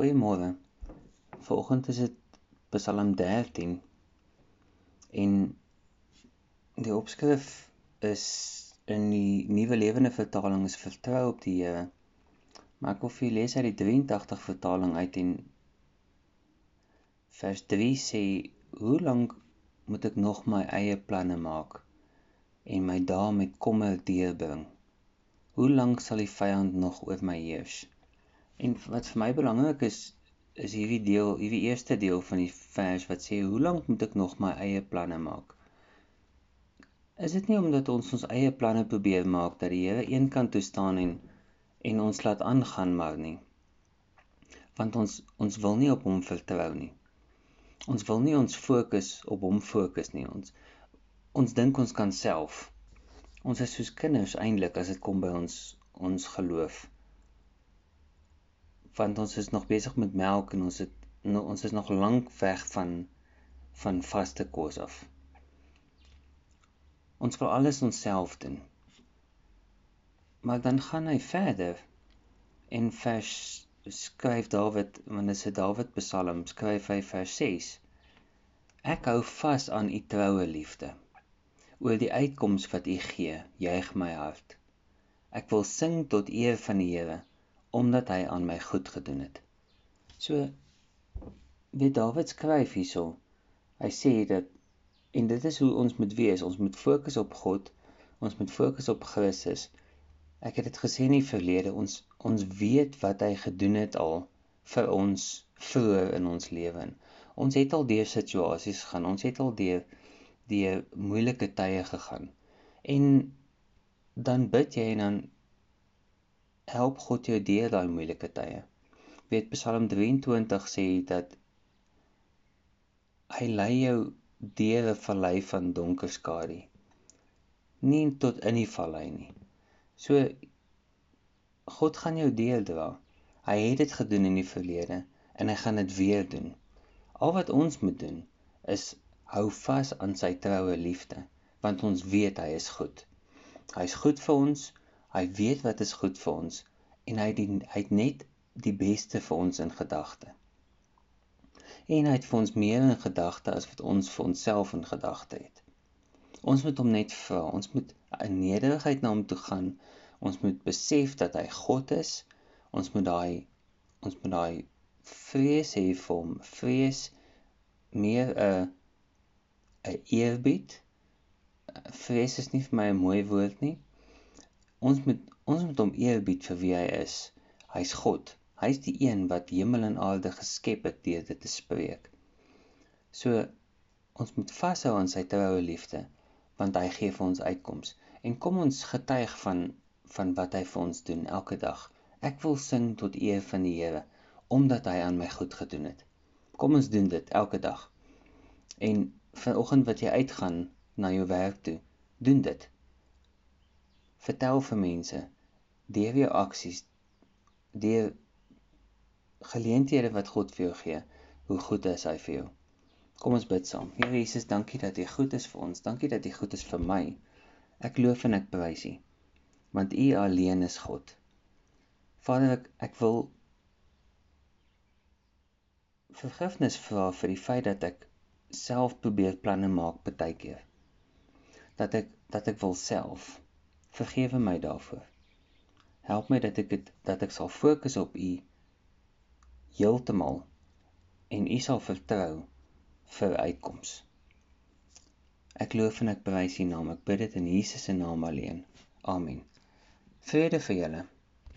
Goeiemôre. Vanoggend is dit Psalm 13 en die opskrif is in die Nuwe Lewende Vertaling is vertrou op die Here. Maar ek wil vir julle lees uit die 83 vertaling uit en vers 3 sê: "Hoe lank moet ek nog my eie planne maak en my dae met kommer deurbring? Hoe lank sal die vyand nog oor my heers?" En wat vir my belangrik is, is hierdie deel, hierdie eerste deel van die vers wat sê: "Hoe lank moet ek nog my eie planne maak?" Is dit nie omdat ons ons eie planne probeer maak dat die Here eenkant toe staan en en ons laat aangaan maar nie? Want ons ons wil nie op hom vertrou nie. Ons wil nie ons fokus op hom fokus nie. Ons ons dink ons kan self. Ons is soos kinders eintlik as dit kom by ons ons geloof. Want ons is nog besig met melk en ons het ons is nog lank weg van van vaste kos af. Ons wil alles onsself doen. Maar dan gaan hy verder en vers skryf Dawid, want dit is Dawid Psalm, skryf hy vers 6. Ek hou vas aan u troue liefde. Oor die uitkoms wat u gee, juig my hart. Ek wil sing tot eer van die Here omdat hy aan my goed gedoen het. So weet Dawid skryf hierso. Hy sê dat En dit is hoe ons moet wees. Ons moet fokus op God. Ons moet fokus op Christus. Ek het dit gesê in die verlede. Ons ons weet wat hy gedoen het al vir ons vroeër in ons lewe. Ons het al deur situasies gegaan. Ons het al deur die moeilike tye gegaan. En dan bid jy en dan help God jou deur daai moeilike tye. Weet Psalm 23 sê dat hy lei jou deur 'n vallei van donker skadu. Nie tot in die vallei nie. So God gaan jou deel dra. Hy het dit gedoen in die verlede en hy gaan dit weer doen. Al wat ons moet doen is hou vas aan sy troue liefde, want ons weet hy is goed. Hy's goed vir ons. Hy weet wat is goed vir ons en hy het, die, hy het net die beste vir ons in gedagte en hy het vir ons meer in gedagte as wat ons vir onsself in gedagte het. Ons moet hom net vra. Ons moet in nederigheid na hom toe gaan. Ons moet besef dat hy God is. Ons moet daai ons moet daai vrees hê vir hom. Vrees meer 'n 'n eerbied. Vrees is nie vir my 'n mooi woord nie. Ons moet ons moet hom eerbied vir wie hy is. Hy's God. Hy is die een wat hemel en aarde geskep het deur dit te spreek. So ons moet vashou aan sy troue liefde want hy gee vir ons uitkoms. En kom ons getuig van van wat hy vir ons doen elke dag. Ek wil sing tot eer van die Here omdat hy aan my goed gedoen het. Kom ons doen dit elke dag. En vanoggend wat jy uitgaan na jou werk toe, doen dit. Vertel vir mense jou aksies, deur geleenthede wat God vir jou gee, hoe goed is hy vir jou. Kom ons bid saam. Here Jesus, dankie dat U goed is vir ons. Dankie dat U goed is vir my. Ek loof en ek prys U. Want U alleen is God. Vader, ek, ek wil vergifnis vra vir die feit dat ek self probeer planne maak baie keer. Dat ek dat ek wil self vergewe my daarvoor. Help my dat ek het, dat ek sal fokus op U heeltemal en u sal vertrou vir uitkoms. Ek loof en ek prys u naam. Ek bid dit in Jesus se naam alleen. Amen. Vrede vir julle.